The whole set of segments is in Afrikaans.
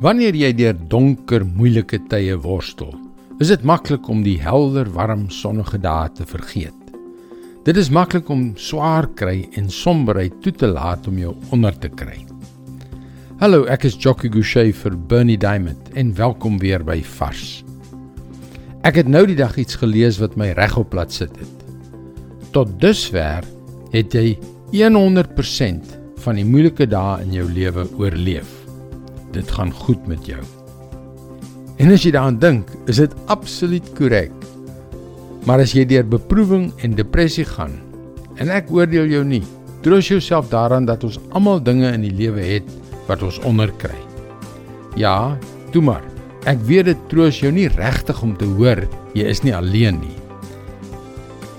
Wanneer jy deur donker, moeilike tye worstel, is dit maklik om die helder, warm, sonnige dae te vergeet. Dit is maklik om swaar kry en somberheid toe te laat om jou onder te kry. Hallo, ek is Jockey Gouchee vir Bernie Diamond en welkom weer by Vars. Ek het nou die dag iets gelees wat my regop laat sit het. Tot dusver het jy 100% van die moeilike dae in jou lewe oorleef dit gaan goed met jou. En as jy daaraan dink, is dit absoluut korrek. Maar as jy deur beproewing en depressie gaan, en ek oordeel jou nie, troos jouself daaraan dat ons almal dinge in die lewe het wat ons onderkry. Ja, toe maar. Ek weet dit troos jou nie regtig om te hoor jy is nie alleen nie.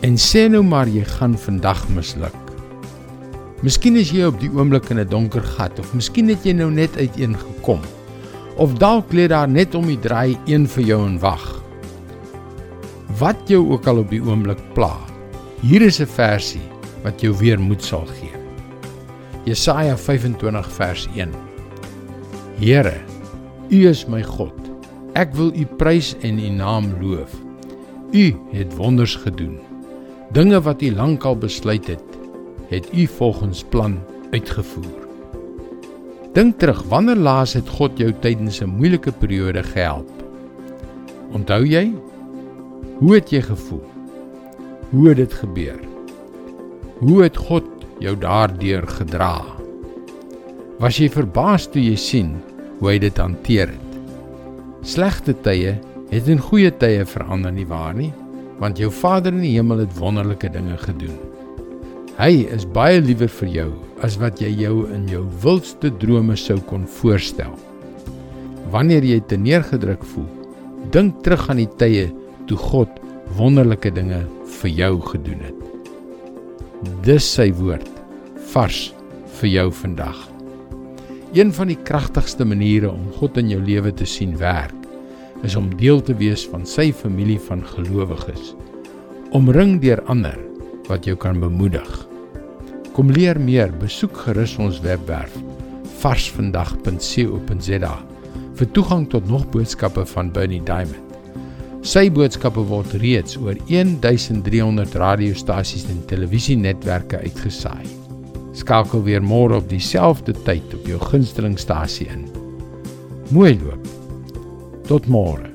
En sê nou maar jy gaan vandag misluk. Miskien is jy op die oomblik in 'n donker gat of miskien het jy nou net uiteen gekom. Of dalk lê daar net om die draai een vir jou en wag. Wat jou ook al op die oomblik pla. Hier is 'n versie wat jou weer moed sal gee. Jesaja 25 vers 1. Here, U is my God. Ek wil U prys en U naam loof. U het wonders gedoen. Dinge wat U lankal besluit het, het U volgens plan uitgevoer. Dink terug, wanneer laas het God jou tydens 'n moeilike periode gehelp? Onthou jy? Hoe het jy gevoel? Hoe het dit gebeur? Hoe het God jou daardeur gedra? Was jy verbaas toe jy sien hoe hy dit hanteer het? Slegte tye het in goeie tye verander nie waar nie, want jou Vader in die hemel het wonderlike dinge gedoen. Hy is baie liewer vir jou as wat jy jou in jou wildste drome sou kon voorstel. Wanneer jy te neergedruk voel, dink terug aan die tye toe God wonderlike dinge vir jou gedoen het. Dis sy woord vars vir jou vandag. Een van die kragtigste maniere om God in jou lewe te sien werk, is om deel te wees van sy familie van gelowiges. Omring deur ander wat jou kan bemoedig. Kom leer meer, besoek gerus ons webwerf varsvandag.co.za vir toegang tot nog boodskappe van Bernie Diamond. Sy boodskappe word reeds oor 1300 radiostasies en televisienetwerke uitgesaai. Skakel weer môre op dieselfde tyd op jou gunstelingstasie in. Mooi loop. Tot môre.